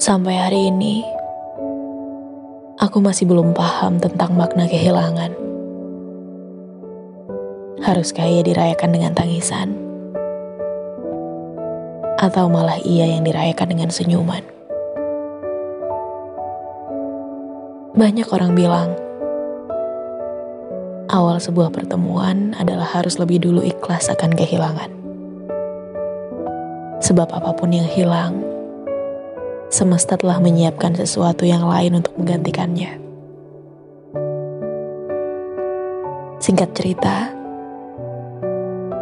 Sampai hari ini, aku masih belum paham tentang makna kehilangan. Haruskah ia dirayakan dengan tangisan? Atau malah ia yang dirayakan dengan senyuman? Banyak orang bilang, awal sebuah pertemuan adalah harus lebih dulu ikhlas akan kehilangan. Sebab apa pun yang hilang, semesta telah menyiapkan sesuatu yang lain untuk menggantikannya. Singkat cerita,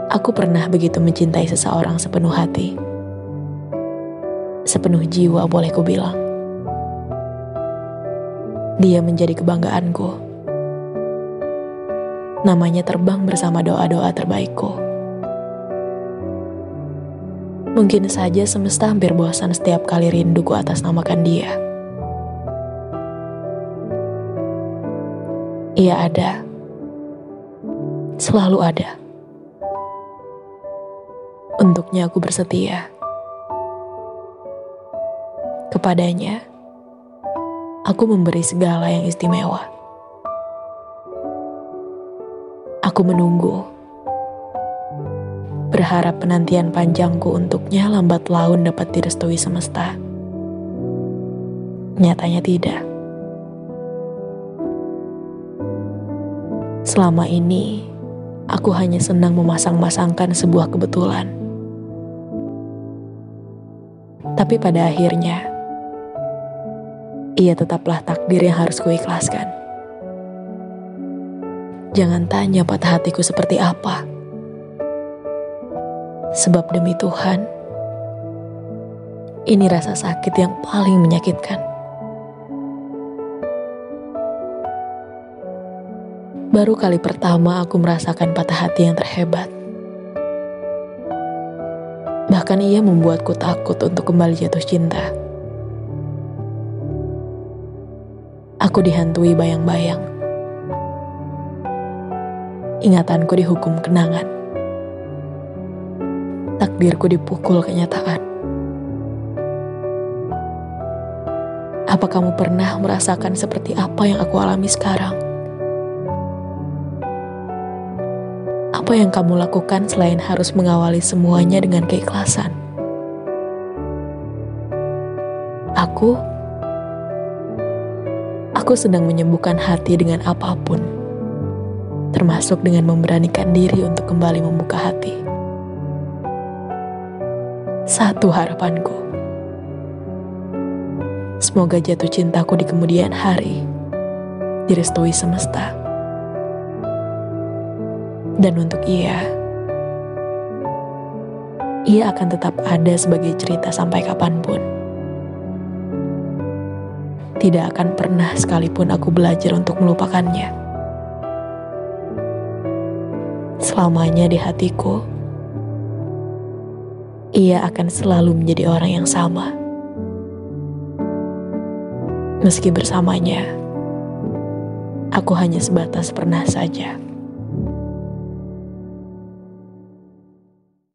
aku pernah begitu mencintai seseorang sepenuh hati. Sepenuh jiwa boleh ku bilang. Dia menjadi kebanggaanku. Namanya terbang bersama doa-doa terbaikku. Mungkin saja semesta hampir bosan setiap kali rinduku atas namakan dia. Ia ada. Selalu ada. Untuknya aku bersetia. Kepadanya, aku memberi segala yang istimewa. Aku menunggu berharap penantian panjangku untuknya lambat laun dapat direstui semesta. Nyatanya tidak. Selama ini, aku hanya senang memasang-masangkan sebuah kebetulan. Tapi pada akhirnya, ia tetaplah takdir yang harus kuikhlaskan. Jangan tanya patah hatiku seperti apa Sebab demi Tuhan, ini rasa sakit yang paling menyakitkan. Baru kali pertama aku merasakan patah hati yang terhebat. Bahkan ia membuatku takut untuk kembali jatuh cinta. Aku dihantui bayang-bayang. Ingatanku dihukum kenangan takdirku dipukul kenyataan. Apa kamu pernah merasakan seperti apa yang aku alami sekarang? Apa yang kamu lakukan selain harus mengawali semuanya dengan keikhlasan? Aku, aku sedang menyembuhkan hati dengan apa pun, termasuk dengan memberanikan diri untuk kembali membuka hati satu harapanku. Semoga jatuh cintaku di kemudian hari direstui semesta. Dan untuk ia, ia akan tetap ada sebagai cerita sampai kapan pun. Tidak akan pernah sekalipun aku belajar untuk melupakannya. Selamanya di hatiku ia akan selalu menjadi orang yang sama. Meski bersamanya, aku hanya sebatas pernah saja.